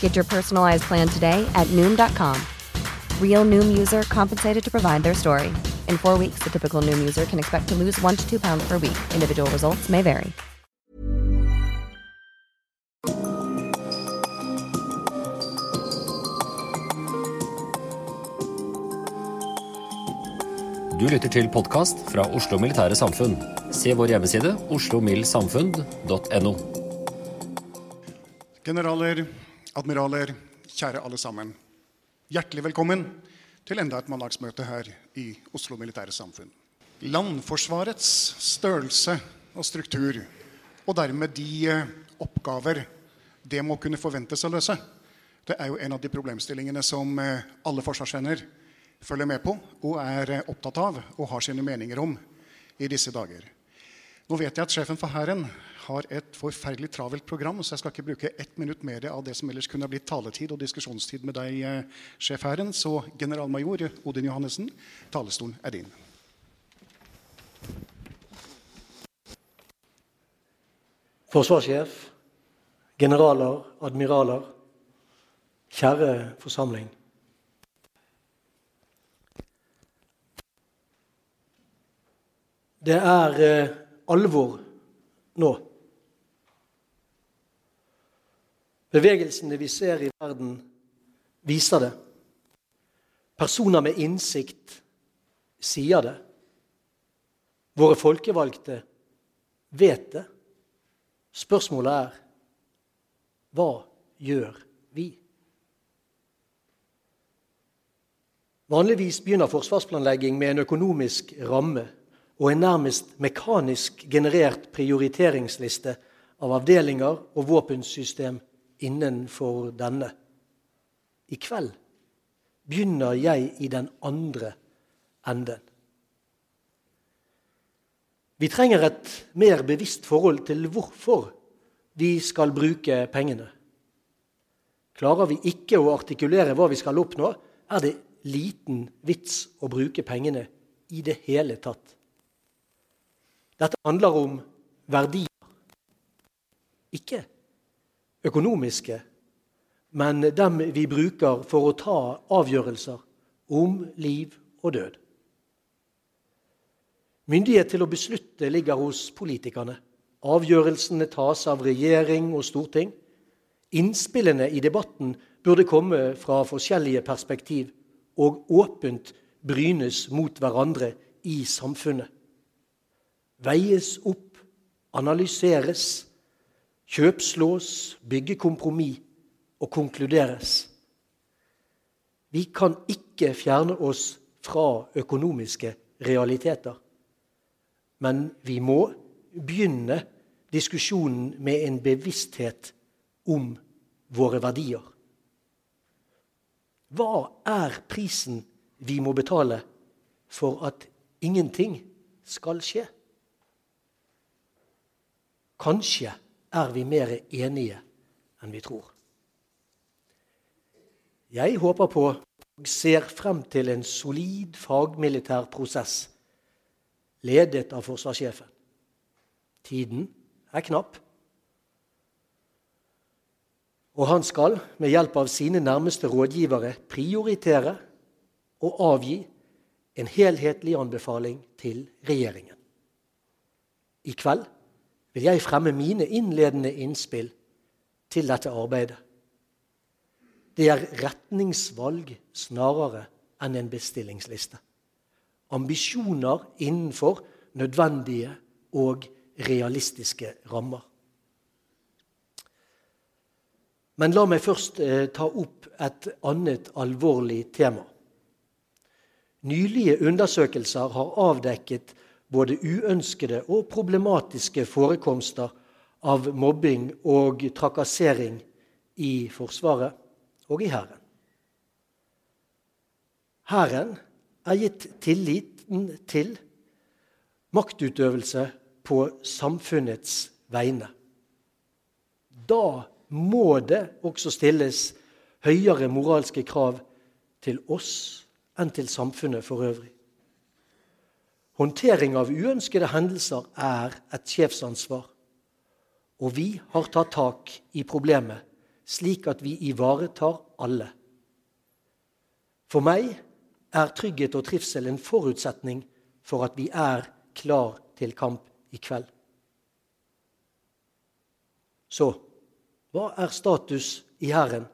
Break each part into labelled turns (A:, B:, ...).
A: Get your personalized plan today at Noom.com. Real Noom user compensated to provide their story. In four weeks, the typical Noom user can expect to lose one to two pounds per week. Individual results may vary.
B: Du lytter til podkast fra Oslo Militære Samfunn. Se vår hjemmeside oslomildsamfunn.no.
C: Generaler, admiraler, kjære alle sammen. Hjertelig velkommen til enda et mandagsmøte her i Oslo Militære Samfunn. Landforsvarets størrelse og struktur, og dermed de eh, oppgaver det må kunne forventes å løse, det er jo en av de problemstillingene som eh, alle forsvarsvenner følger med på og er eh, opptatt av og har sine meninger om i disse dager. Nå vet jeg at sjefen for Hæren har et forferdelig travelt program, så jeg skal ikke bruke ett minutt mer av det som ellers kunne blitt taletid og diskusjonstid med deg, eh, sjef Hæren. Så generalmajor Odin Johannessen, talerstolen er din.
D: Forsvarssjef, generaler, admiraler, kjære forsamling. Det er eh, alvor nå. Bevegelsene vi ser i verden, viser det. Personer med innsikt sier det. Våre folkevalgte vet det. Spørsmålet er hva gjør vi? Vanligvis begynner forsvarsplanlegging med en økonomisk ramme og en nærmest mekanisk generert prioriteringsliste av avdelinger og våpensystem innenfor denne. I kveld begynner jeg i den andre enden. Vi trenger et mer bevisst forhold til hvorfor vi skal bruke pengene. Klarer vi ikke å artikulere hva vi skal oppnå, er det liten vits å bruke pengene i det hele tatt. Dette handler om verdier. Ikke økonomiske, men dem vi bruker for å ta avgjørelser om liv og død. Myndighet til å beslutte ligger hos politikerne. Avgjørelsene tas av regjering og storting. Innspillene i debatten burde komme fra forskjellige perspektiv og åpent brynes mot hverandre i samfunnet veies opp, analyseres, kjøpslås, bygge kompromiss og konkluderes. Vi kan ikke fjerne oss fra økonomiske realiteter. Men vi må begynne diskusjonen med en bevissthet om våre verdier. Hva er prisen vi må betale for at ingenting skal skje? Kanskje er vi mer enige enn vi tror. Jeg håper på og ser frem til en solid fagmilitær prosess ledet av forsvarssjefen. Tiden er knapp. Og han skal med hjelp av sine nærmeste rådgivere prioritere og avgi en helhetlig anbefaling til regjeringen. I kveld vil jeg fremme mine innledende innspill til dette arbeidet. Det er retningsvalg snarere enn en bestillingsliste. Ambisjoner innenfor nødvendige og realistiske rammer. Men la meg først eh, ta opp et annet alvorlig tema. Nylige undersøkelser har avdekket både uønskede og problematiske forekomster av mobbing og trakassering i Forsvaret og i Hæren. Hæren er gitt tilliten til maktutøvelse på samfunnets vegne. Da må det også stilles høyere moralske krav til oss enn til samfunnet for øvrig. Håndtering av uønskede hendelser er et sjefsansvar. Og vi har tatt tak i problemet, slik at vi ivaretar alle. For meg er trygghet og trivsel en forutsetning for at vi er klar til kamp i kveld. Så hva er status i Hæren,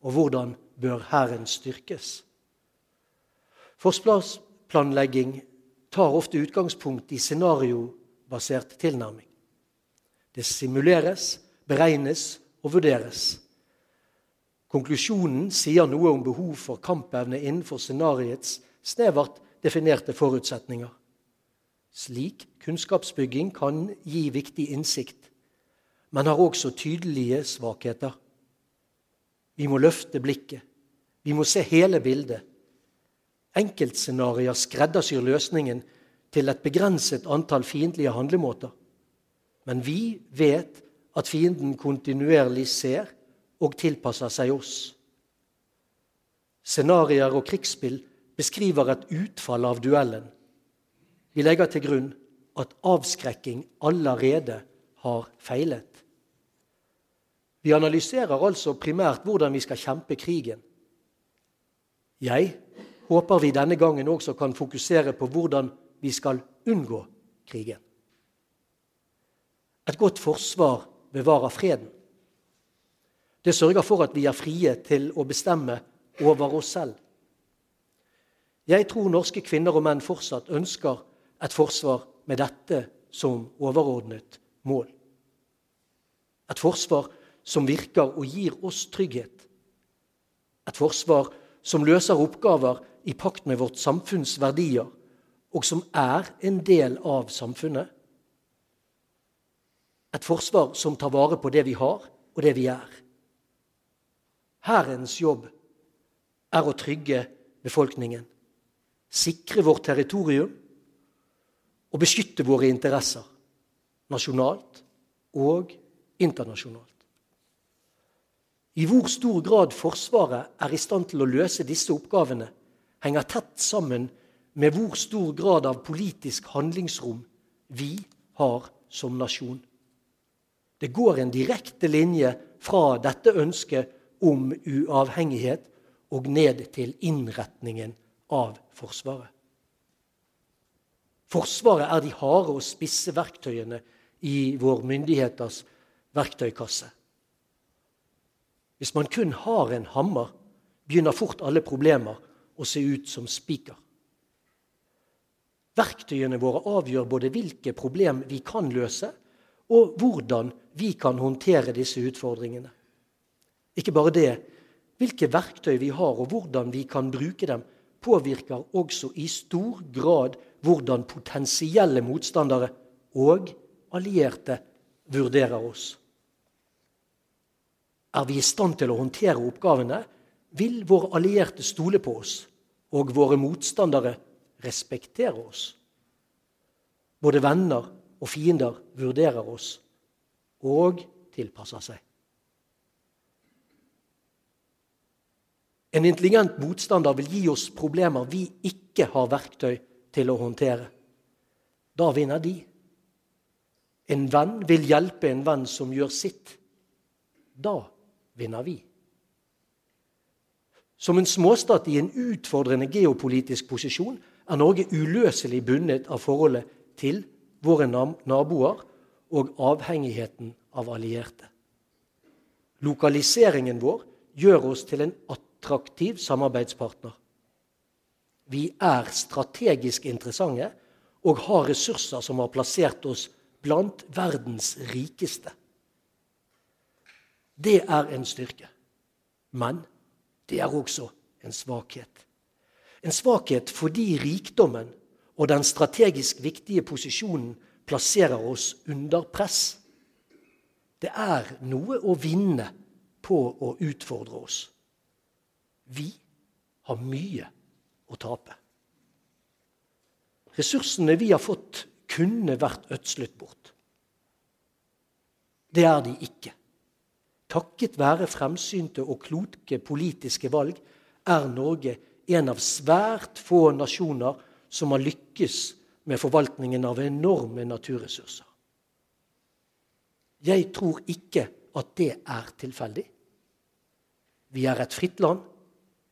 D: og hvordan bør Hæren styrkes? Forsvarsplanlegging tar ofte utgangspunkt i scenariobasert tilnærming. Det simuleres, beregnes og vurderes. Konklusjonen sier noe om behov for kampevne innenfor scenariets snevert definerte forutsetninger. Slik kunnskapsbygging kan gi viktig innsikt, men har også tydelige svakheter. Vi må løfte blikket. Vi må se hele bildet. Enkeltscenarioer skreddersyr løsningen til et begrenset antall fiendtlige handlemåter. Men vi vet at fienden kontinuerlig ser og tilpasser seg oss. Scenarioer og krigsspill beskriver et utfall av duellen. Vi legger til grunn at avskrekking allerede har feilet. Vi analyserer altså primært hvordan vi skal kjempe krigen. Jeg håper vi denne gangen også kan fokusere på hvordan vi skal unngå krigen. Et godt forsvar bevarer freden. Det sørger for at vi er frie til å bestemme over oss selv. Jeg tror norske kvinner og menn fortsatt ønsker et forsvar med dette som overordnet mål. Et forsvar som virker og gir oss trygghet. Et forsvar som løser oppgaver i pakt med vårt samfunns verdier, og som er en del av samfunnet. Et forsvar som tar vare på det vi har, og det vi er. Hærens jobb er å trygge befolkningen, sikre vårt territorium og beskytte våre interesser, nasjonalt og internasjonalt. I hvor stor grad Forsvaret er i stand til å løse disse oppgavene, henger tett sammen med hvor stor grad av politisk handlingsrom vi har som nasjon. Det går en direkte linje fra dette ønsket om uavhengighet og ned til innretningen av Forsvaret. Forsvaret er de harde og spisse verktøyene i vår myndigheters verktøykasse. Hvis man kun har en hammer, begynner fort alle problemer å se ut som spiker. Verktøyene våre avgjør både hvilke problem vi kan løse, og hvordan vi kan håndtere disse utfordringene. Ikke bare det. Hvilke verktøy vi har, og hvordan vi kan bruke dem, påvirker også i stor grad hvordan potensielle motstandere og allierte vurderer oss. Er vi i stand til å håndtere oppgavene, vil våre allierte stole på oss og våre motstandere respekterer oss. Både venner og fiender vurderer oss og tilpasser seg. En intelligent motstander vil gi oss problemer vi ikke har verktøy til å håndtere. Da vinner de. En venn vil hjelpe en venn som gjør sitt. Da vinner vi. Som en småstat i en utfordrende geopolitisk posisjon er Norge uløselig bundet av forholdet til våre naboer og avhengigheten av allierte. Lokaliseringen vår gjør oss til en attraktiv samarbeidspartner. Vi er strategisk interessante og har ressurser som har plassert oss blant verdens rikeste. Det er en styrke. Men det er også en svakhet. En svakhet fordi rikdommen og den strategisk viktige posisjonen plasserer oss under press. Det er noe å vinne på å utfordre oss. Vi har mye å tape. Ressursene vi har fått, kunne vært ødslet bort. Det er de ikke. Takket være fremsynte og kloke politiske valg er Norge en av svært få nasjoner som har lykkes med forvaltningen av enorme naturressurser. Jeg tror ikke at det er tilfeldig. Vi er et fritt land.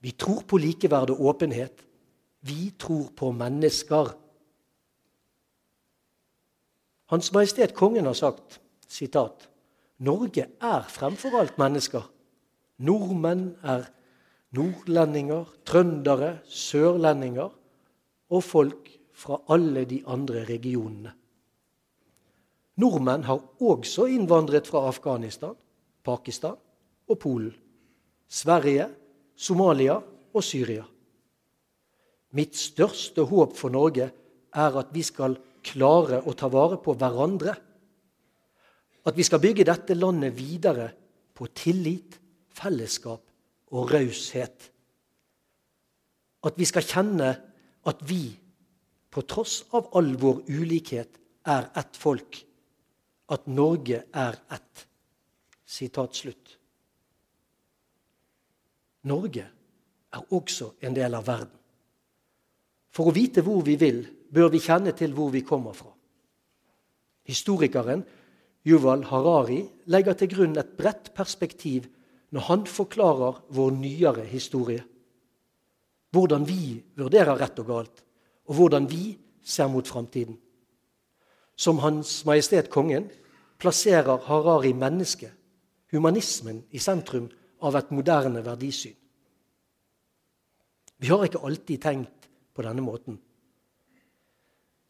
D: Vi tror på likeverd og åpenhet. Vi tror på mennesker. Hans Majestet Kongen har sagt sitat, Norge er fremfor alt mennesker. Nordmenn er nordlendinger, trøndere, sørlendinger og folk fra alle de andre regionene. Nordmenn har også innvandret fra Afghanistan, Pakistan og Polen, Sverige, Somalia og Syria. Mitt største håp for Norge er at vi skal klare å ta vare på hverandre at vi skal bygge dette landet videre på tillit, fellesskap og raushet. At vi skal kjenne at vi, på tross av all vår ulikhet, er ett folk. At Norge er ett. Sitat slutt. Norge er også en del av verden. For å vite hvor vi vil, bør vi kjenne til hvor vi kommer fra. Historikeren Yuval Harari legger til grunn et bredt perspektiv når han forklarer vår nyere historie. Hvordan vi vurderer rett og galt, og hvordan vi ser mot framtiden. Som Hans Majestet Kongen plasserer Harari mennesket, humanismen, i sentrum av et moderne verdisyn. Vi har ikke alltid tenkt på denne måten.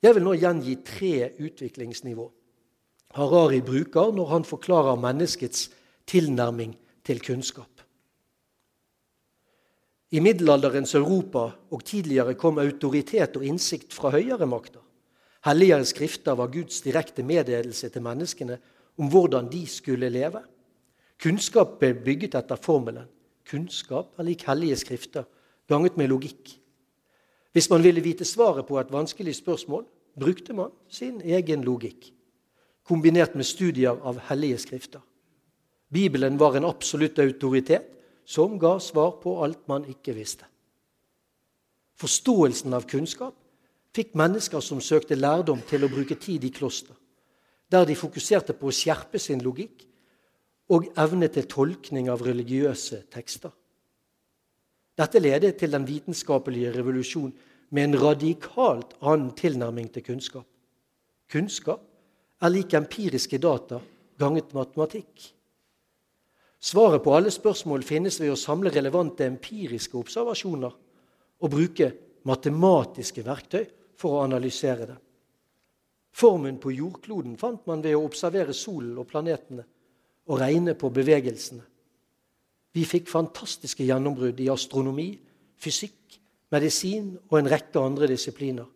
D: Jeg vil nå gjengi tre utviklingsnivå Harari bruker når han forklarer menneskets tilnærming til kunnskap. I middelalderens Europa og tidligere kom autoritet og innsikt fra høyere makter. Helligere skrifter var Guds direkte meddelelse til menneskene om hvordan de skulle leve. Kunnskap ble bygget etter formelen kunnskap er lik hellige skrifter, ganget med logikk. Hvis man ville vite svaret på et vanskelig spørsmål, brukte man sin egen logikk kombinert med studier av hellige skrifter. Bibelen var en absolutt autoritet som ga svar på alt man ikke visste. Forståelsen av kunnskap fikk mennesker som søkte lærdom, til å bruke tid i kloster, der de fokuserte på å skjerpe sin logikk og evne til tolkning av religiøse tekster. Dette ledet til den vitenskapelige revolusjon med en radikalt annen tilnærming til kunnskap. Kunnskap er lik empiriske data ganget matematikk. Svaret på alle spørsmål finnes ved å samle relevante empiriske observasjoner og bruke matematiske verktøy for å analysere det. Formen på jordkloden fant man ved å observere solen og planetene og regne på bevegelsene. Vi fikk fantastiske gjennombrudd i astronomi, fysikk, medisin og en rekke andre disipliner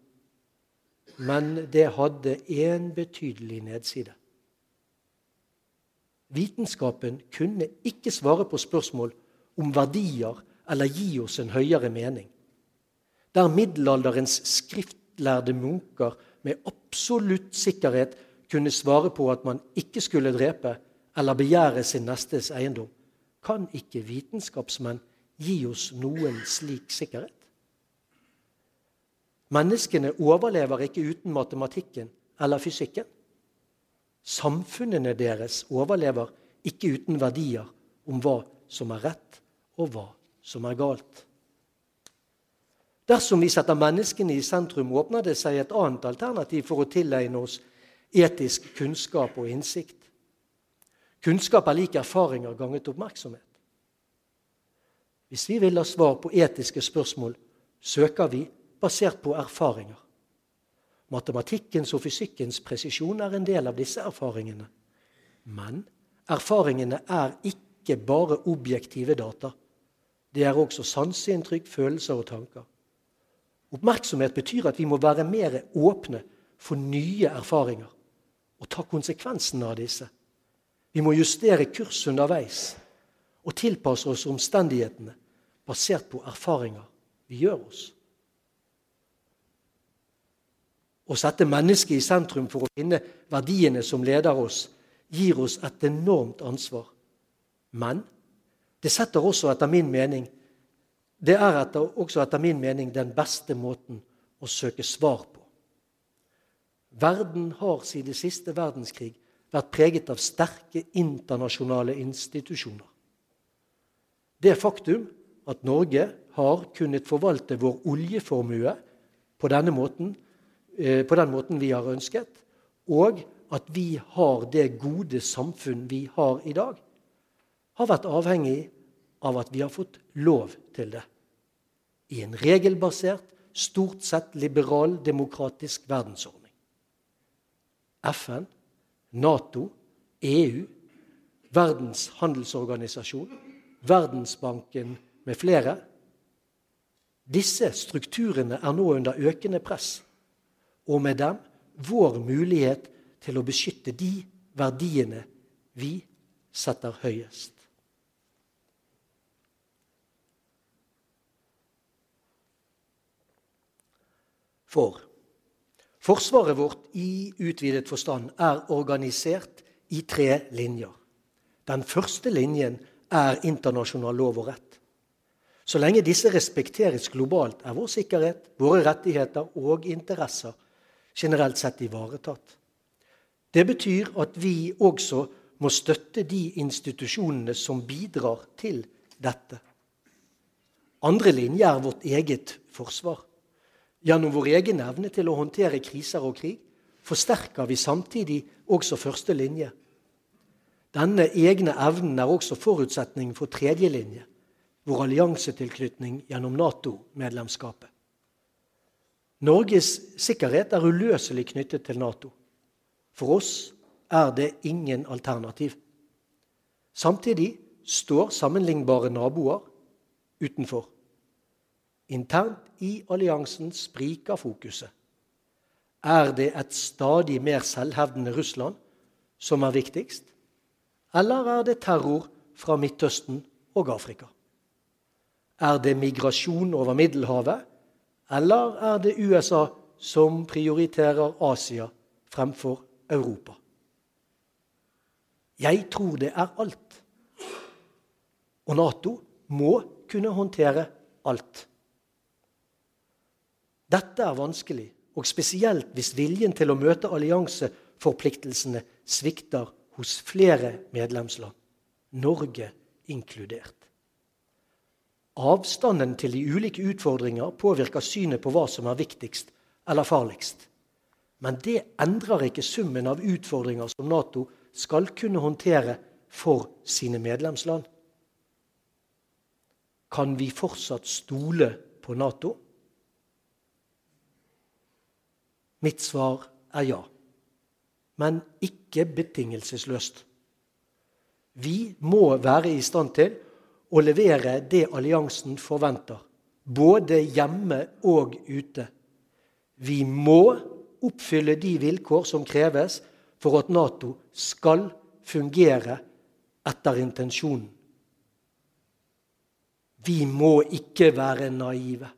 D: men det hadde én betydelig nedside. Vitenskapen kunne ikke svare på spørsmål om verdier eller gi oss en høyere mening. Der middelalderens skriftlærde munker med absolutt sikkerhet kunne svare på at man ikke skulle drepe eller begjære sin nestes eiendom, kan ikke vitenskapsmenn gi oss noen slik sikkerhet. Menneskene overlever ikke uten matematikken eller fysikken. Samfunnene deres overlever ikke uten verdier om hva som er rett, og hva som er galt. Dersom vi setter menneskene i sentrum, åpner det seg et annet alternativ for å tilegne oss etisk kunnskap og innsikt. Kunnskap er lik erfaringer ganget oppmerksomhet. Hvis vi vil ha svar på etiske spørsmål, søker vi basert på erfaringer. Matematikkens og fysikkens presisjon er en del av disse erfaringene. Men erfaringene er ikke bare objektive data. Det er også sanseinntrykk, følelser og tanker. Oppmerksomhet betyr at vi må være mer åpne for nye erfaringer og ta konsekvensene av disse. Vi må justere kurs underveis og tilpasse oss omstendighetene basert på erfaringer vi gjør oss. Å sette mennesket i sentrum for å finne verdiene som leder oss, gir oss et enormt ansvar. Men det setter også etter min mening det er etter, også etter min mening den beste måten å søke svar på. Verden har siden siste verdenskrig vært preget av sterke internasjonale institusjoner. Det faktum at Norge har kunnet forvalte vår oljeformue på, denne måten, på den måten vi har ønsket, og at vi har det gode samfunn vi har i dag, har vært avhengig av at vi har fått lov til det. I en regelbasert, stort sett liberal, demokratisk verdensordning. FN, Nato, EU, Verdens handelsorganisasjon, Verdensbanken med flere. Disse strukturene er nå under økende press, og med dem vår mulighet til å beskytte de verdiene vi setter høyest. For forsvaret vårt i utvidet forstand er organisert i tre linjer. Den første linjen er internasjonal lov og rett. Så lenge disse respekteres globalt, er vår sikkerhet, våre rettigheter og interesser generelt sett ivaretatt. Det betyr at vi også må støtte de institusjonene som bidrar til dette. Andre linje er vårt eget forsvar. Gjennom vår egen evne til å håndtere kriser og krig forsterker vi samtidig også første linje. Denne egne evnen er også forutsetningen for tredje linje, vår alliansetilknytning gjennom Nato-medlemskapet. Norges sikkerhet er uløselig knyttet til Nato. For oss er det ingen alternativ. Samtidig står sammenlignbare naboer utenfor. Internt i alliansen spriker fokuset. Er det et stadig mer selvhevdende Russland som er viktigst? Eller er det terror fra Midtøsten og Afrika? Er det migrasjon over Middelhavet? Eller er det USA som prioriterer Asia fremfor Europa? Jeg tror det er alt. Og Nato må kunne håndtere alt. Dette er vanskelig, og spesielt hvis viljen til å møte allianseforpliktelsene svikter hos flere medlemsland, Norge inkludert. Avstanden til de ulike utfordringer påvirker synet på hva som er viktigst eller farligst. Men det endrer ikke summen av utfordringer som Nato skal kunne håndtere for sine medlemsland. Kan vi fortsatt stole på Nato? Mitt svar er ja men ikke betingelsesløst. Vi må være i stand til å levere det alliansen forventer, både hjemme og ute. Vi må oppfylle de vilkår som kreves for at Nato skal fungere etter intensjonen. Vi må ikke være naive.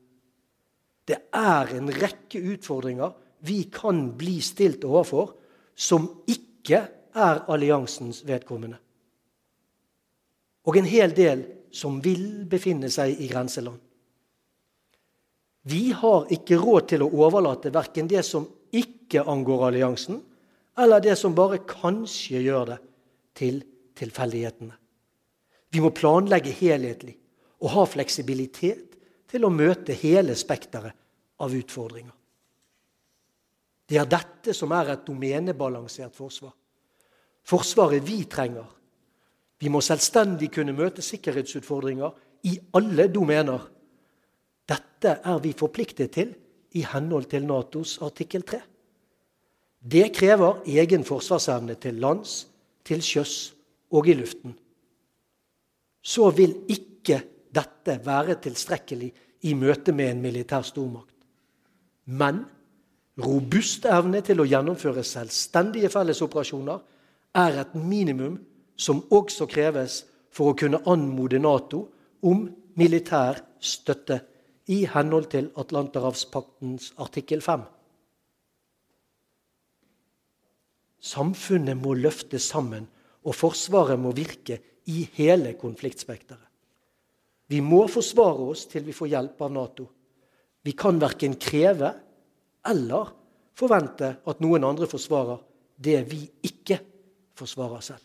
D: Det er en rekke utfordringer vi kan bli stilt overfor som ikke er alliansens vedkommende. Og en hel del som vil befinne seg i grenseland. Vi har ikke råd til å overlate verken det som ikke angår alliansen, eller det som bare kanskje gjør det, til tilfeldighetene. Vi må planlegge helhetlig og ha fleksibilitet til å møte hele spekteret av utfordringer. Det er dette som er et domenebalansert forsvar. Forsvaret vi trenger. Vi må selvstendig kunne møte sikkerhetsutfordringer i alle domener. Dette er vi forpliktet til i henhold til Natos artikkel 3. Det krever egen forsvarsevne til lands, til sjøs og i luften. Så vil ikke dette være tilstrekkelig i møte med en militær stormakt. Men robust evne til å gjennomføre selvstendige fellesoperasjoner er et minimum som også kreves for å kunne anmode Nato om militær støtte i henhold til Atlanterhavspaktens artikkel 5. Samfunnet må løfte sammen, og Forsvaret må virke i hele konfliktspekteret. Vi må forsvare oss til vi får hjelp av Nato. Vi kan verken kreve eller forvente at noen andre forsvarer det vi ikke forsvarer selv.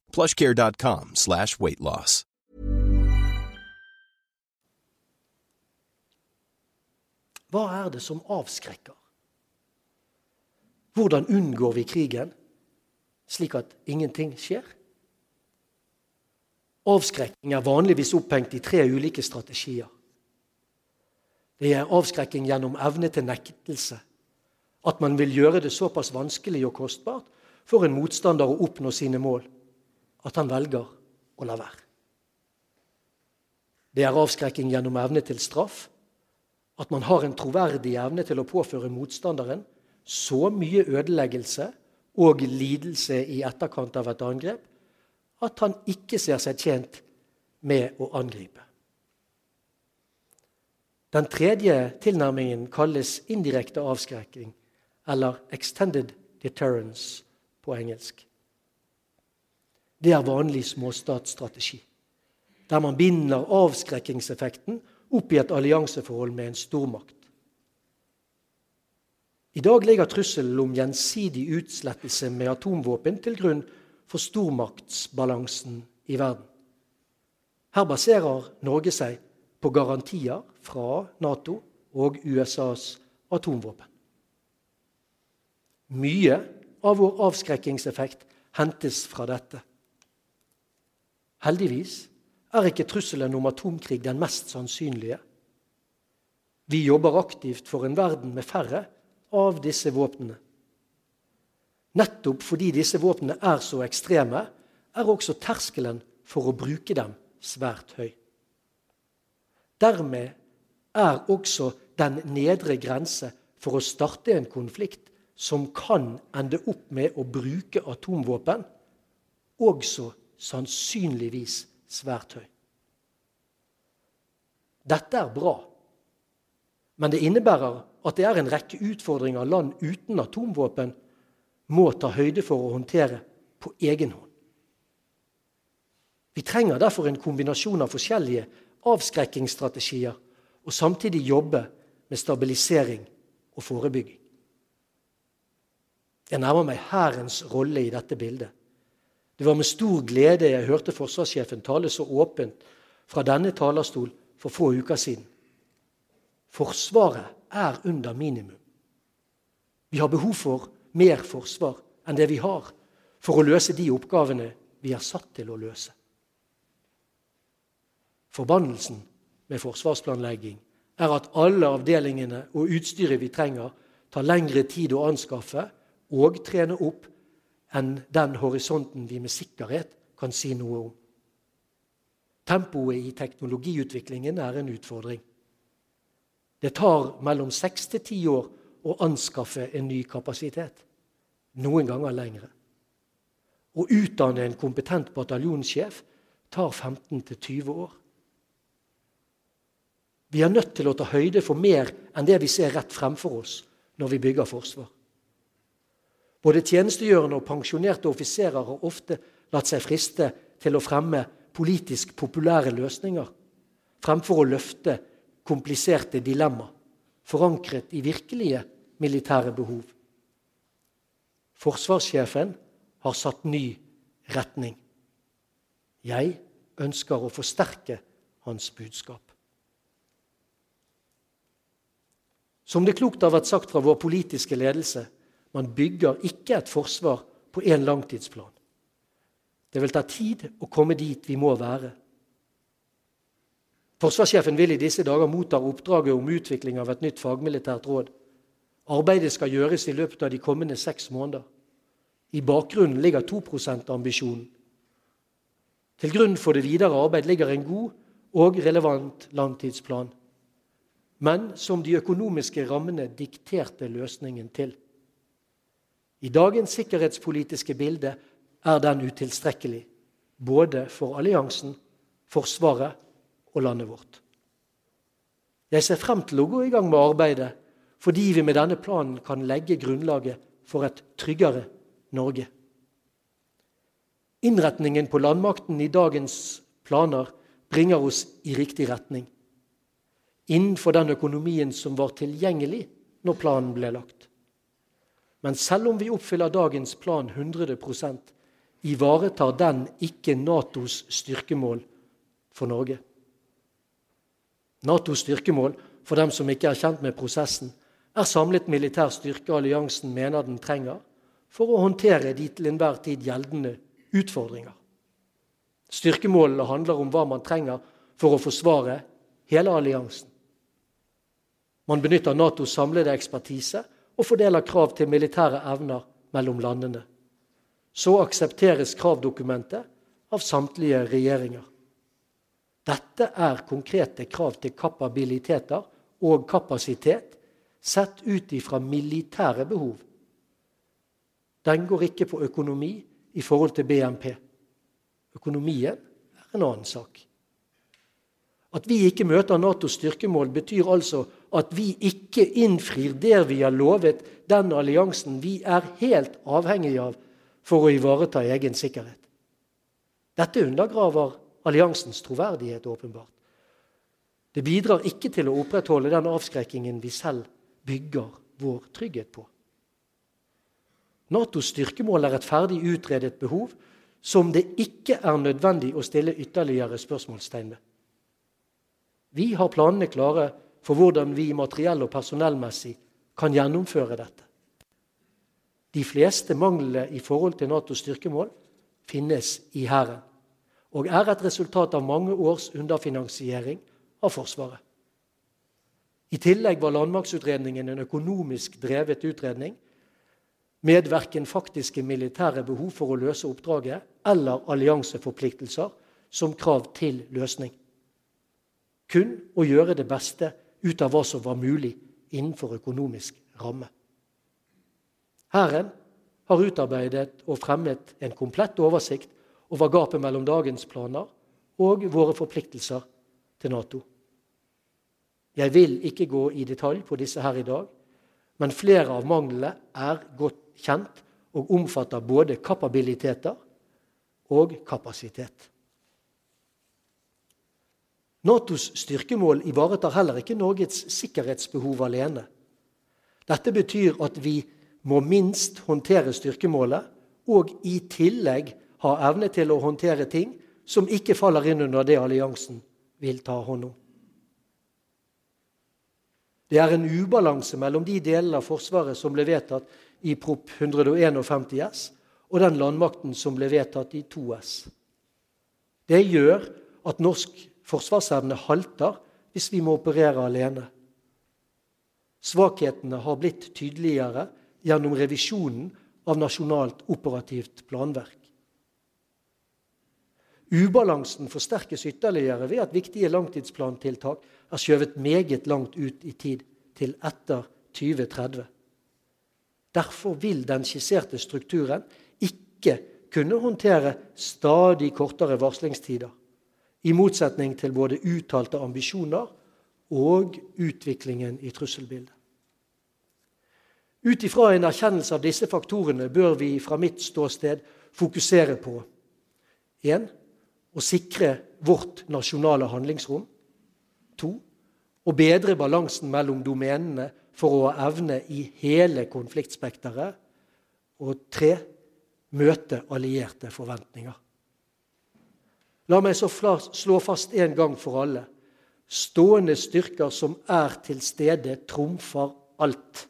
E: plushcare.com slash weight loss.
D: Hva er det som avskrekker? Hvordan unngår vi krigen slik at ingenting skjer? Avskrekking er vanligvis opphengt i tre ulike strategier. Det er avskrekking gjennom evne til nektelse. At man vil gjøre det såpass vanskelig og kostbart for en motstander å oppnå sine mål at han velger å la være. Det er avskrekking gjennom evne til straff at man har en troverdig evne til å påføre motstanderen så mye ødeleggelse og lidelse i etterkant av et angrep at han ikke ser seg tjent med å angripe. Den tredje tilnærmingen kalles indirekte avskrekking, eller 'extended deterrence' på engelsk. Det er vanlig småstatsstrategi, der man binder avskrekkingseffekten opp i et allianseforhold med en stormakt. I dag ligger trusselen om gjensidig utslettelse med atomvåpen til grunn for stormaktsbalansen i verden. Her baserer Norge seg på garantier fra Nato og USAs atomvåpen. Mye av vår avskrekkingseffekt hentes fra dette. Heldigvis er ikke trusselen om atomkrig den mest sannsynlige. Vi jobber aktivt for en verden med færre av disse våpnene. Nettopp fordi disse våpnene er så ekstreme, er også terskelen for å bruke dem svært høy. Dermed er også den nedre grense for å starte en konflikt som kan ende opp med å bruke atomvåpen, også sannsynligvis svært høy. Dette er bra, men det innebærer at det er en rekke utfordringer land uten atomvåpen må ta høyde for å håndtere på egen hånd. Vi trenger derfor en kombinasjon av forskjellige avskrekkingsstrategier og samtidig jobbe med stabilisering og forebygging. Jeg nærmer meg Hærens rolle i dette bildet. Det var med stor glede jeg hørte forsvarssjefen tale så åpent fra denne talerstol for få uker siden. Forsvaret er under minimum. Vi har behov for mer forsvar enn det vi har, for å løse de oppgavene vi er satt til å løse. Forbannelsen med forsvarsplanlegging er at alle avdelingene og utstyret vi trenger, tar lengre tid å anskaffe og trene opp enn den horisonten vi med sikkerhet kan si noe om. Tempoet i teknologiutviklingen er en utfordring. Det tar mellom seks til ti år å anskaffe en ny kapasitet. Noen ganger lengre. Å utdanne en kompetent bataljonssjef tar 15 til 20 år. Vi er nødt til å ta høyde for mer enn det vi ser rett fremfor oss når vi bygger forsvar. Både tjenestegjørende og pensjonerte offiserer har ofte latt seg friste til å fremme politisk populære løsninger fremfor å løfte kompliserte dilemmaer forankret i virkelige militære behov. Forsvarssjefen har satt ny retning. Jeg ønsker å forsterke hans budskap. Som det klokt har vært sagt fra vår politiske ledelse, man bygger ikke et forsvar på én langtidsplan. Det vil ta tid å komme dit vi må være. Forsvarssjefen vil i disse dager motta oppdraget om utvikling av et nytt fagmilitært råd. Arbeidet skal gjøres i løpet av de kommende seks måneder. I bakgrunnen ligger 2 %-ambisjonen. Til grunn for det videre arbeid ligger en god og relevant langtidsplan, men som de økonomiske rammene dikterte løsningen til. I dagens sikkerhetspolitiske bilde er den utilstrekkelig, både for alliansen, Forsvaret og landet vårt. Jeg ser frem til å gå i gang med arbeidet fordi vi med denne planen kan legge grunnlaget for et tryggere Norge. Innretningen på landmakten i dagens planer bringer oss i riktig retning. Innenfor den økonomien som var tilgjengelig når planen ble lagt. Men selv om vi oppfyller dagens plan 100% ivaretar den ikke Natos styrkemål for Norge. Natos styrkemål, for dem som ikke er kjent med prosessen, er samlet militær styrke alliansen mener den trenger for å håndtere de til enhver tid gjeldende utfordringer. Styrkemålene handler om hva man trenger for å forsvare hele alliansen. Man benytter Natos samlede ekspertise og fordeler krav til militære evner mellom landene. Så aksepteres kravdokumentet av samtlige regjeringer. Dette er konkrete krav til kapabiliteter og kapasitet sett ut ifra militære behov. Den går ikke på økonomi i forhold til BNP. Økonomien er en annen sak. At vi ikke møter Natos styrkemål, betyr altså at vi ikke innfrir det vi har lovet den alliansen vi er helt avhengig av for å ivareta egen sikkerhet. Dette undergraver alliansens troverdighet, åpenbart. Det bidrar ikke til å opprettholde den avskrekkingen vi selv bygger vår trygghet på. Natos styrkemål er et ferdig utredet behov som det ikke er nødvendig å stille ytterligere spørsmålstegn ved. Vi har planene klare for hvordan vi materiell- og personellmessig kan gjennomføre dette. De fleste manglene i forhold til Natos styrkemål finnes i Hæren og er et resultat av mange års underfinansiering av Forsvaret. I tillegg var landmaktutredningen en økonomisk drevet utredning med verken faktiske militære behov for å løse oppdraget eller allianseforpliktelser som krav til løsning. Kun å gjøre det beste ut av hva som var mulig innenfor økonomisk ramme. Hæren har utarbeidet og fremmet en komplett oversikt over gapet mellom dagens planer og våre forpliktelser til Nato. Jeg vil ikke gå i detalj på disse her i dag, men flere av manglene er godt kjent og omfatter både kapabiliteter og kapasitet. Natos styrkemål ivaretar heller ikke Norges sikkerhetsbehov alene. Dette betyr at vi må minst håndtere styrkemålet og i tillegg ha evne til å håndtere ting som ikke faller inn under det alliansen vil ta hånd om. Det er en ubalanse mellom de delene av Forsvaret som ble vedtatt i Prop. 151 S, og den landmakten som ble vedtatt i 2 S. Det gjør at norsk forsvarsevne halter hvis vi må operere alene. Svakhetene har blitt tydeligere gjennom revisjonen av Nasjonalt operativt planverk. Ubalansen forsterkes ytterligere ved at viktige langtidsplantiltak er skjøvet meget langt ut i tid, til etter 2030. Derfor vil den skisserte strukturen ikke kunne håndtere stadig kortere varslingstider, i motsetning til både uttalte ambisjoner og utviklingen i trusselbildet. Ut ifra en erkjennelse av disse faktorene bør vi fra mitt ståsted fokusere på 1. Å sikre vårt nasjonale handlingsrom. 2. Å bedre balansen mellom domenene for å ha evne i hele konfliktspekteret. Og 3 møte allierte forventninger. La meg så slå fast en gang for alle stående styrker som er til stede, trumfer alt.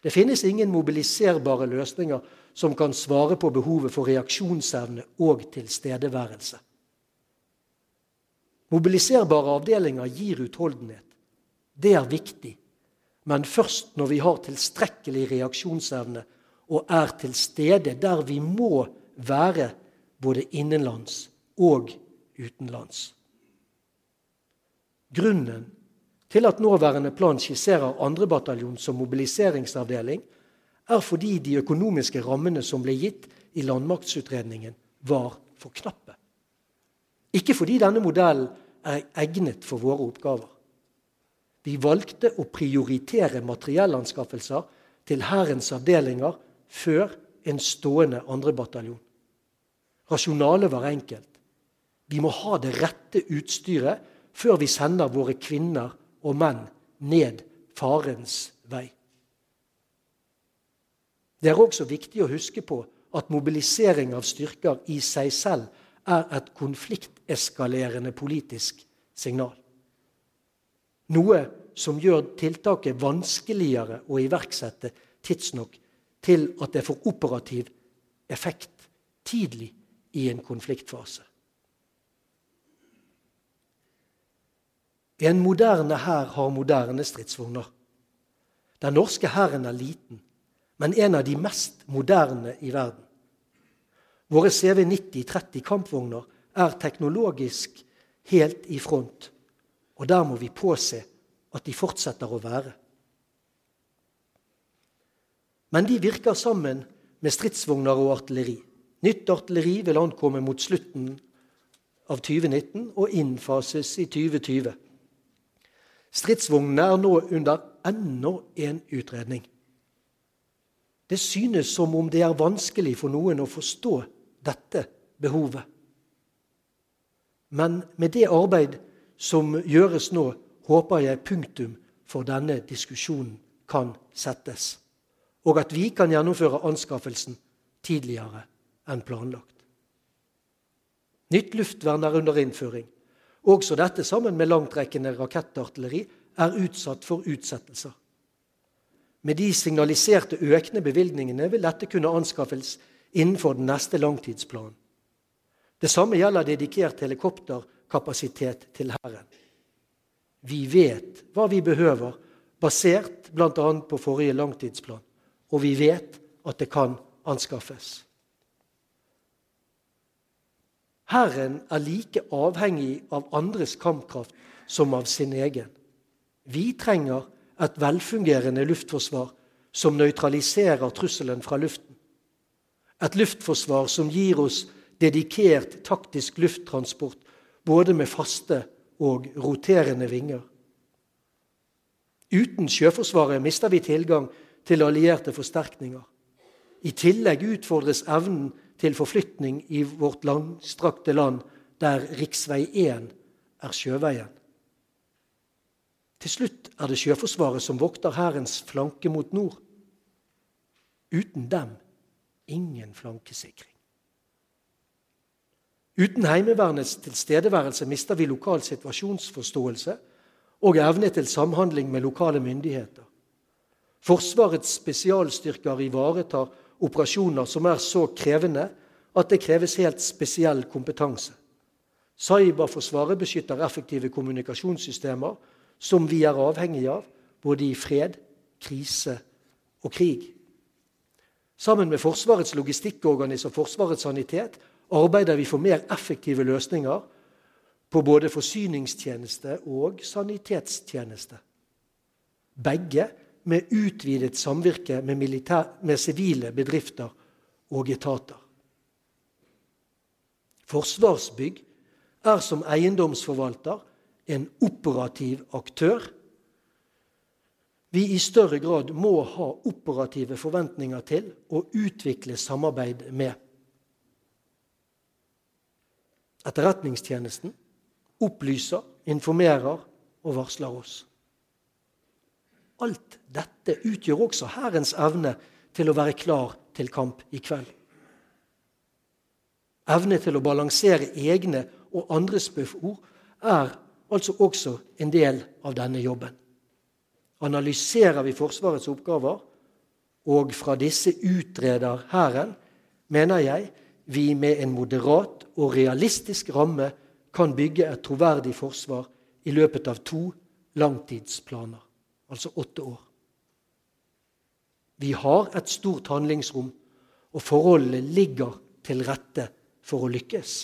D: Det finnes ingen mobiliserbare løsninger som kan svare på behovet for reaksjonsevne og tilstedeværelse. Mobiliserbare avdelinger gir utholdenhet. Det er viktig. Men først når vi har tilstrekkelig reaksjonsevne og er til stede der vi må være, både innenlands og utenlands. Grunnen til at nåværende plan skisserer 2. bataljon som mobiliseringsavdeling, er fordi de økonomiske rammene som ble gitt i landmaktsutredningen, var for knappe. Ikke fordi denne modellen er egnet for våre oppgaver. Vi valgte å prioritere materiellanskaffelser til Hærens avdelinger før en stående 2. bataljon. Rasjonalet var enkelt. Vi må ha det rette utstyret før vi sender våre kvinner og menn ned farens vei. Det er også viktig å huske på at mobilisering av styrker i seg selv er et konflikteskalerende politisk signal. Noe som gjør tiltaket vanskeligere å iverksette tidsnok til at det får operativ effekt tidlig i en konfliktfase. En moderne hær har moderne stridsvogner. Den norske hæren er liten, men en av de mest moderne i verden. Våre CV90-30 kampvogner er teknologisk helt i front, og der må vi påse at de fortsetter å være. Men de virker sammen med stridsvogner og artilleri. Nytt artilleri vil ankomme mot slutten av 2019 og innfases i 2020. Stridsvognene er nå under enda en utredning. Det synes som om det er vanskelig for noen å forstå dette behovet. Men med det arbeid som gjøres nå, håper jeg punktum for denne diskusjonen kan settes og at vi kan gjennomføre anskaffelsen tidligere enn planlagt. Nytt luftvern er under innføring. Også dette, sammen med langtrekkende rakettartilleri, er utsatt for utsettelser. Med de signaliserte økende bevilgningene vil dette kunne anskaffes innenfor den neste langtidsplanen. Det samme gjelder dedikert helikopterkapasitet til Hæren. Vi vet hva vi behøver, basert bl.a. på forrige langtidsplan og vi vet at det kan anskaffes. Hæren er like avhengig av andres kampkraft som av sin egen. Vi trenger et velfungerende luftforsvar som nøytraliserer trusselen fra luften. Et luftforsvar som gir oss dedikert taktisk lufttransport både med faste og roterende vinger. Uten Sjøforsvaret mister vi tilgang til allierte forsterkninger. I tillegg utfordres evnen til forflytning i vårt langstrakte land, der rv. 1 er sjøveien. Til slutt er det Sjøforsvaret som vokter Hærens flanke mot nord. Uten dem ingen flankesikring. Uten Heimevernets tilstedeværelse mister vi lokal situasjonsforståelse og evne til samhandling med lokale myndigheter. Forsvarets spesialstyrker ivaretar operasjoner som er så krevende at det kreves helt spesiell kompetanse. Cyberforsvaret beskytter effektive kommunikasjonssystemer som vi er avhengige av, både i fred, krise og krig. Sammen med Forsvarets logistikkorganisme og Forsvarets sanitet arbeider vi for mer effektive løsninger på både forsyningstjeneste og sanitetstjeneste. Begge med utvidet samvirke med, militær, med sivile bedrifter og etater. Forsvarsbygg er som eiendomsforvalter en operativ aktør vi i større grad må ha operative forventninger til og utvikle samarbeid med. Etterretningstjenesten opplyser, informerer og varsler oss. Alt dette utgjør også Hærens evne til å være klar til kamp i kveld. Evne til å balansere egne og andres behov er altså også en del av denne jobben. Analyserer vi Forsvarets oppgaver, og fra disse utreder Hæren, mener jeg vi med en moderat og realistisk ramme kan bygge et troverdig forsvar i løpet av to langtidsplaner, altså åtte år. Vi har et stort handlingsrom, og forholdene ligger til rette for å lykkes.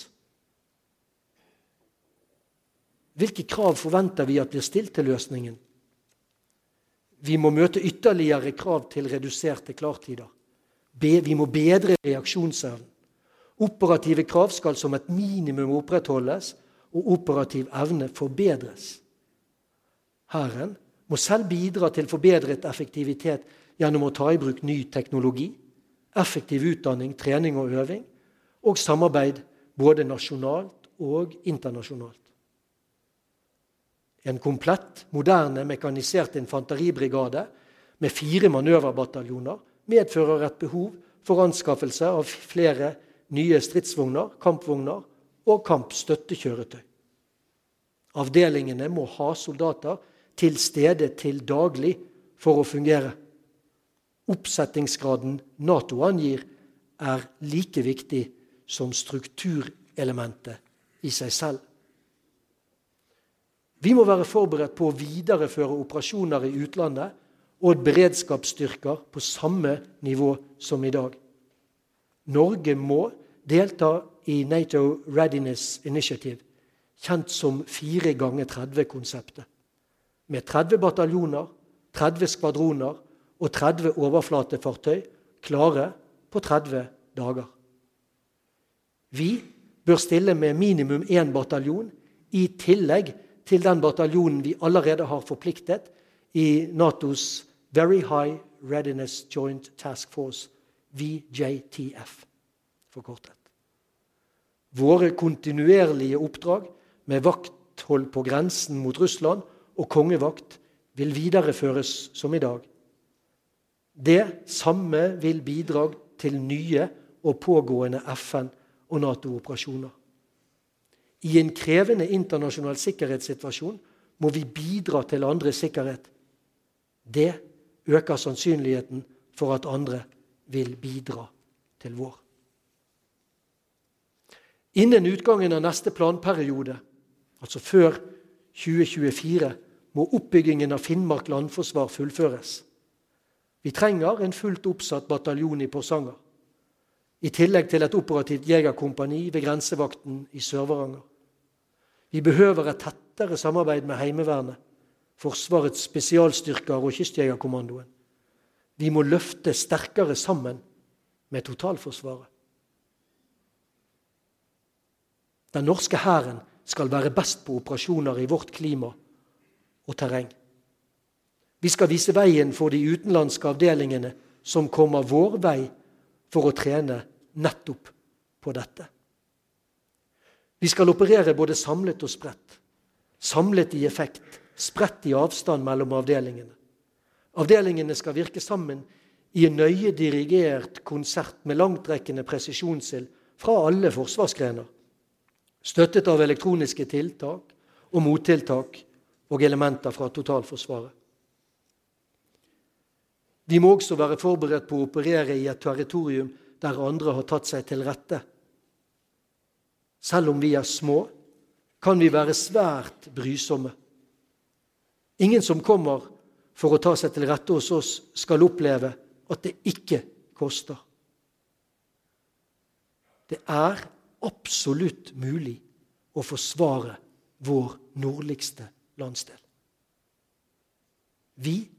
D: Hvilke krav forventer vi at blir stilt til løsningen? Vi må møte ytterligere krav til reduserte klartider. Vi må bedre reaksjonsevnen. Operative krav skal som et minimum opprettholdes, og operativ evne forbedres. Hæren må selv bidra til forbedret effektivitet gjennom å ta i bruk ny teknologi, effektiv utdanning, trening og øving, og samarbeid både nasjonalt og internasjonalt. En komplett, moderne, mekanisert infanteribrigade med fire manøverbataljoner medfører et behov for anskaffelse av flere nye stridsvogner, kampvogner og kampstøttekjøretøy. Avdelingene må ha soldater til stede til daglig for å fungere. Oppsettingsgraden Nato angir, er like viktig som strukturelementet i seg selv. Vi må være forberedt på å videreføre operasjoner i utlandet og beredskapsstyrker på samme nivå som i dag. Norge må delta i Nato Readiness Initiative, kjent som 4 ganger 30-konseptet, med 30 bataljoner, 30 skvadroner og 30 overflatefartøy klare på 30 dager. Vi bør stille med minimum én bataljon i tillegg til den bataljonen vi allerede har forpliktet i Natos Very High Readiness Joint Task Force, VJTF forkortet. Våre kontinuerlige oppdrag med vakthold på grensen mot Russland og kongevakt vil videreføres som i dag. Det samme vil bidra til nye og pågående FN- og Nato-operasjoner. I en krevende internasjonal sikkerhetssituasjon må vi bidra til andres sikkerhet. Det øker sannsynligheten for at andre vil bidra til vår. Innen utgangen av neste planperiode, altså før 2024, må oppbyggingen av Finnmark landforsvar fullføres. Vi trenger en fullt oppsatt bataljon i Porsanger, i tillegg til et operativt jegerkompani ved grensevakten i Sør-Varanger. Vi behøver et tettere samarbeid med Heimevernet, Forsvarets spesialstyrker og Kystjegerkommandoen. Vi må løfte sterkere sammen med totalforsvaret. Den norske hæren skal være best på operasjoner i vårt klima og terreng. Vi skal vise veien for de utenlandske avdelingene som kommer vår vei for å trene nettopp på dette. Vi skal operere både samlet og spredt. Samlet i effekt, spredt i avstand mellom avdelingene. Avdelingene skal virke sammen i en nøye dirigert konsert med langtrekkende presisjonsild fra alle forsvarsgrener, støttet av elektroniske tiltak og mottiltak og elementer fra totalforsvaret. Vi må også være forberedt på å operere i et territorium der andre har tatt seg til rette. Selv om vi er små, kan vi være svært brysomme. Ingen som kommer for å ta seg til rette hos oss, skal oppleve at det ikke koster. Det er absolutt mulig å forsvare vår nordligste landsdel. Vi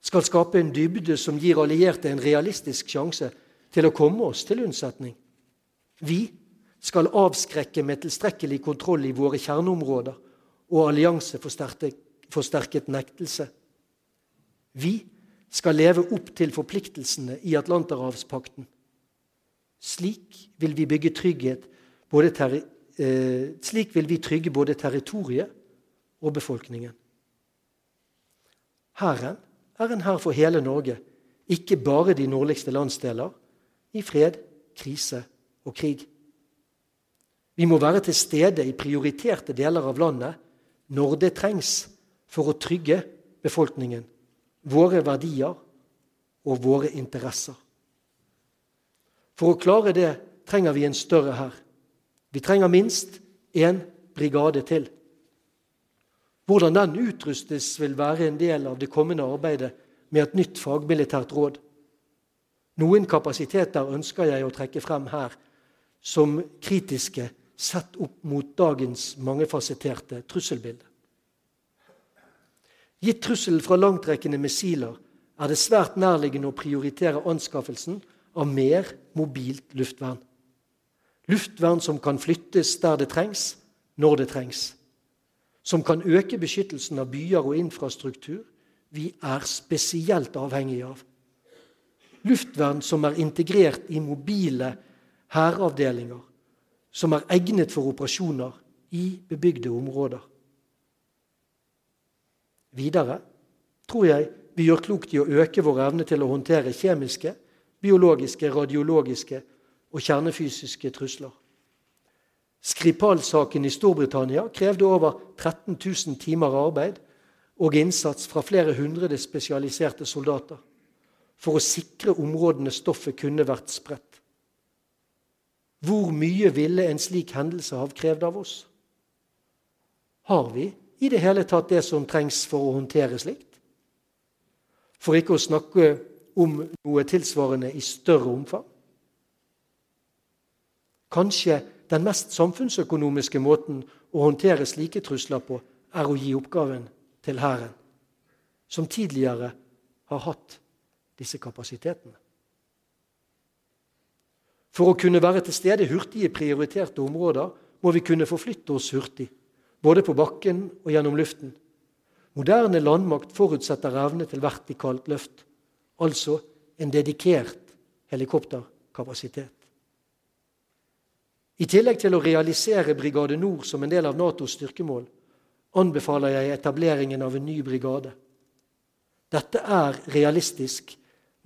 D: skal skape en dybde som gir allierte en realistisk sjanse til å komme oss til unnsetning. Vi skal avskrekke med tilstrekkelig kontroll i våre kjerneområder og allianseforsterket nektelse. Vi skal leve opp til forpliktelsene i Atlanterhavspakten. Slik vil vi bygge trygghet både eh, slik vil vi trygge både territoriet og befolkningen. Hæren er en hær for hele Norge, ikke bare de nordligste landsdeler, i fred, krise og krig. Vi må være til stede i prioriterte deler av landet når det trengs for å trygge befolkningen, våre verdier og våre interesser. For å klare det trenger vi en større hær. Vi trenger minst én brigade til. Hvordan den utrustes, vil være en del av det kommende arbeidet med et nytt fagmilitært råd. Noen kapasiteter ønsker jeg å trekke frem her som kritiske sett opp mot dagens mangefasetterte trusselbilde. Gitt trusselen fra langtrekkende missiler er det svært nærliggende å prioritere anskaffelsen av mer mobilt luftvern. Luftvern som kan flyttes der det trengs, når det trengs. Som kan øke beskyttelsen av byer og infrastruktur vi er spesielt avhengige av. Luftvern som er integrert i mobile hæravdelinger, som er egnet for operasjoner i bebygde områder. Videre tror jeg vi gjør klokt i å øke vår evne til å håndtere kjemiske, biologiske, radiologiske og kjernefysiske trusler. Skripal-saken i Storbritannia krevde over 13 000 timer arbeid og innsats fra flere hundre spesialiserte soldater for å sikre områdene stoffet kunne vært spredt. Hvor mye ville en slik hendelse ha krevd av oss? Har vi i det hele tatt det som trengs for å håndtere slikt? For ikke å snakke om noe tilsvarende i større omfang. Kanskje den mest samfunnsøkonomiske måten å håndtere slike trusler på er å gi oppgaven til Hæren, som tidligere har hatt disse kapasitetene. For å kunne være til stede hurtig i prioriterte områder må vi kunne forflytte oss hurtig, både på bakken og gjennom luften. Moderne landmakt forutsetter evne til vertikalt løft, altså en dedikert helikopterkapasitet. I tillegg til å realisere Brigade Nord som en del av Natos styrkemål, anbefaler jeg etableringen av en ny brigade. Dette er realistisk,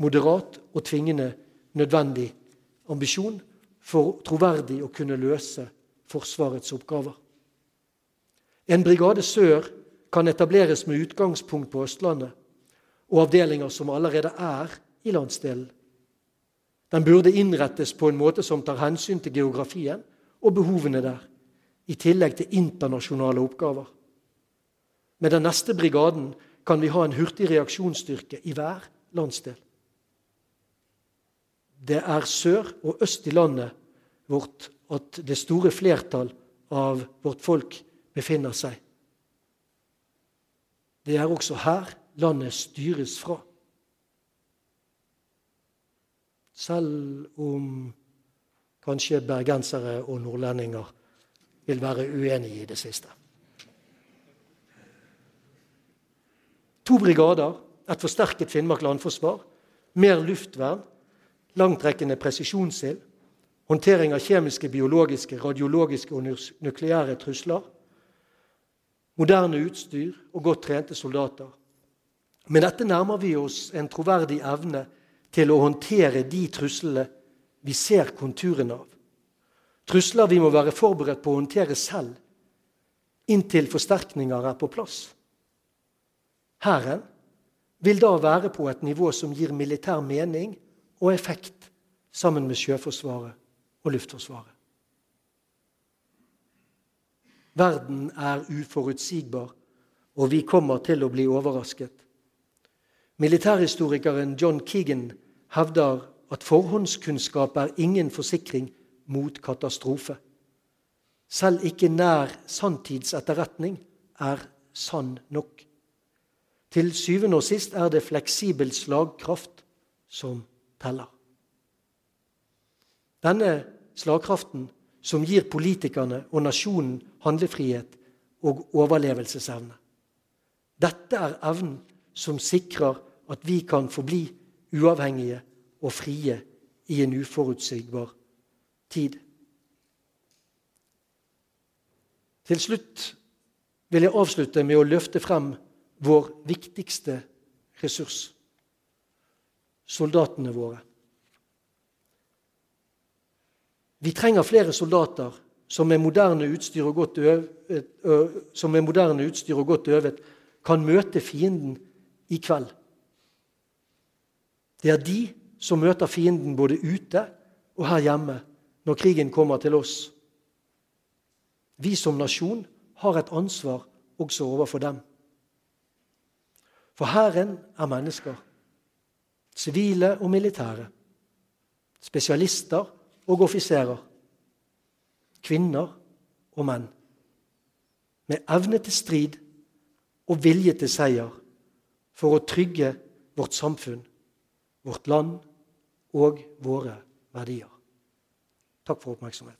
D: moderat og tvingende nødvendig ambisjon for troverdig å kunne løse Forsvarets oppgaver. En brigade sør kan etableres med utgangspunkt på Østlandet og avdelinger som allerede er i landsdelen. Den burde innrettes på en måte som tar hensyn til geografien og behovene der, i tillegg til internasjonale oppgaver. Med den neste brigaden kan vi ha en hurtig reaksjonsstyrke i hver landsdel. Det er sør og øst i landet vårt at det store flertall av vårt folk befinner seg. Det er også her landet styres fra. Selv om kanskje bergensere og nordlendinger vil være uenige i det siste. To brigader, et forsterket Finnmark landforsvar, mer luftvern, langtrekkende presisjonsild, håndtering av kjemiske, biologiske, radiologiske og nukleære trusler, moderne utstyr og godt trente soldater. Med dette nærmer vi oss en troverdig evne til å håndtere de truslene vi ser konturene av. Trusler vi må være forberedt på å håndtere selv inntil forsterkninger er på plass Hæren vil da være på et nivå som gir militær mening og effekt sammen med Sjøforsvaret og Luftforsvaret. Verden er uforutsigbar, og vi kommer til å bli overrasket. Militærhistorikeren John Keegan hevder at forhåndskunnskap er ingen forsikring mot katastrofe. Selv ikke nær sanntidsetterretning er sann nok. Til syvende og sist er det fleksibel slagkraft som teller. Denne slagkraften som gir politikerne og nasjonen handlefrihet og overlevelsesevne. Dette er evnen som sikrer at vi kan forbli uavhengige og frie i en uforutsigbar tid. Til slutt vil jeg avslutte med å løfte frem vår viktigste ressurs soldatene våre. Vi trenger flere soldater som med moderne utstyr og godt øvet, som med moderne utstyr og godt øvet kan møte fienden i kveld. Det er de som møter fienden både ute og her hjemme når krigen kommer til oss. Vi som nasjon har et ansvar også overfor dem. For Hæren er mennesker. Sivile og militære. Spesialister og offiserer. Kvinner og menn. Med evne til strid og vilje til seier for å trygge vårt samfunn, vårt land og våre verdier. Takk for oppmerksomheten.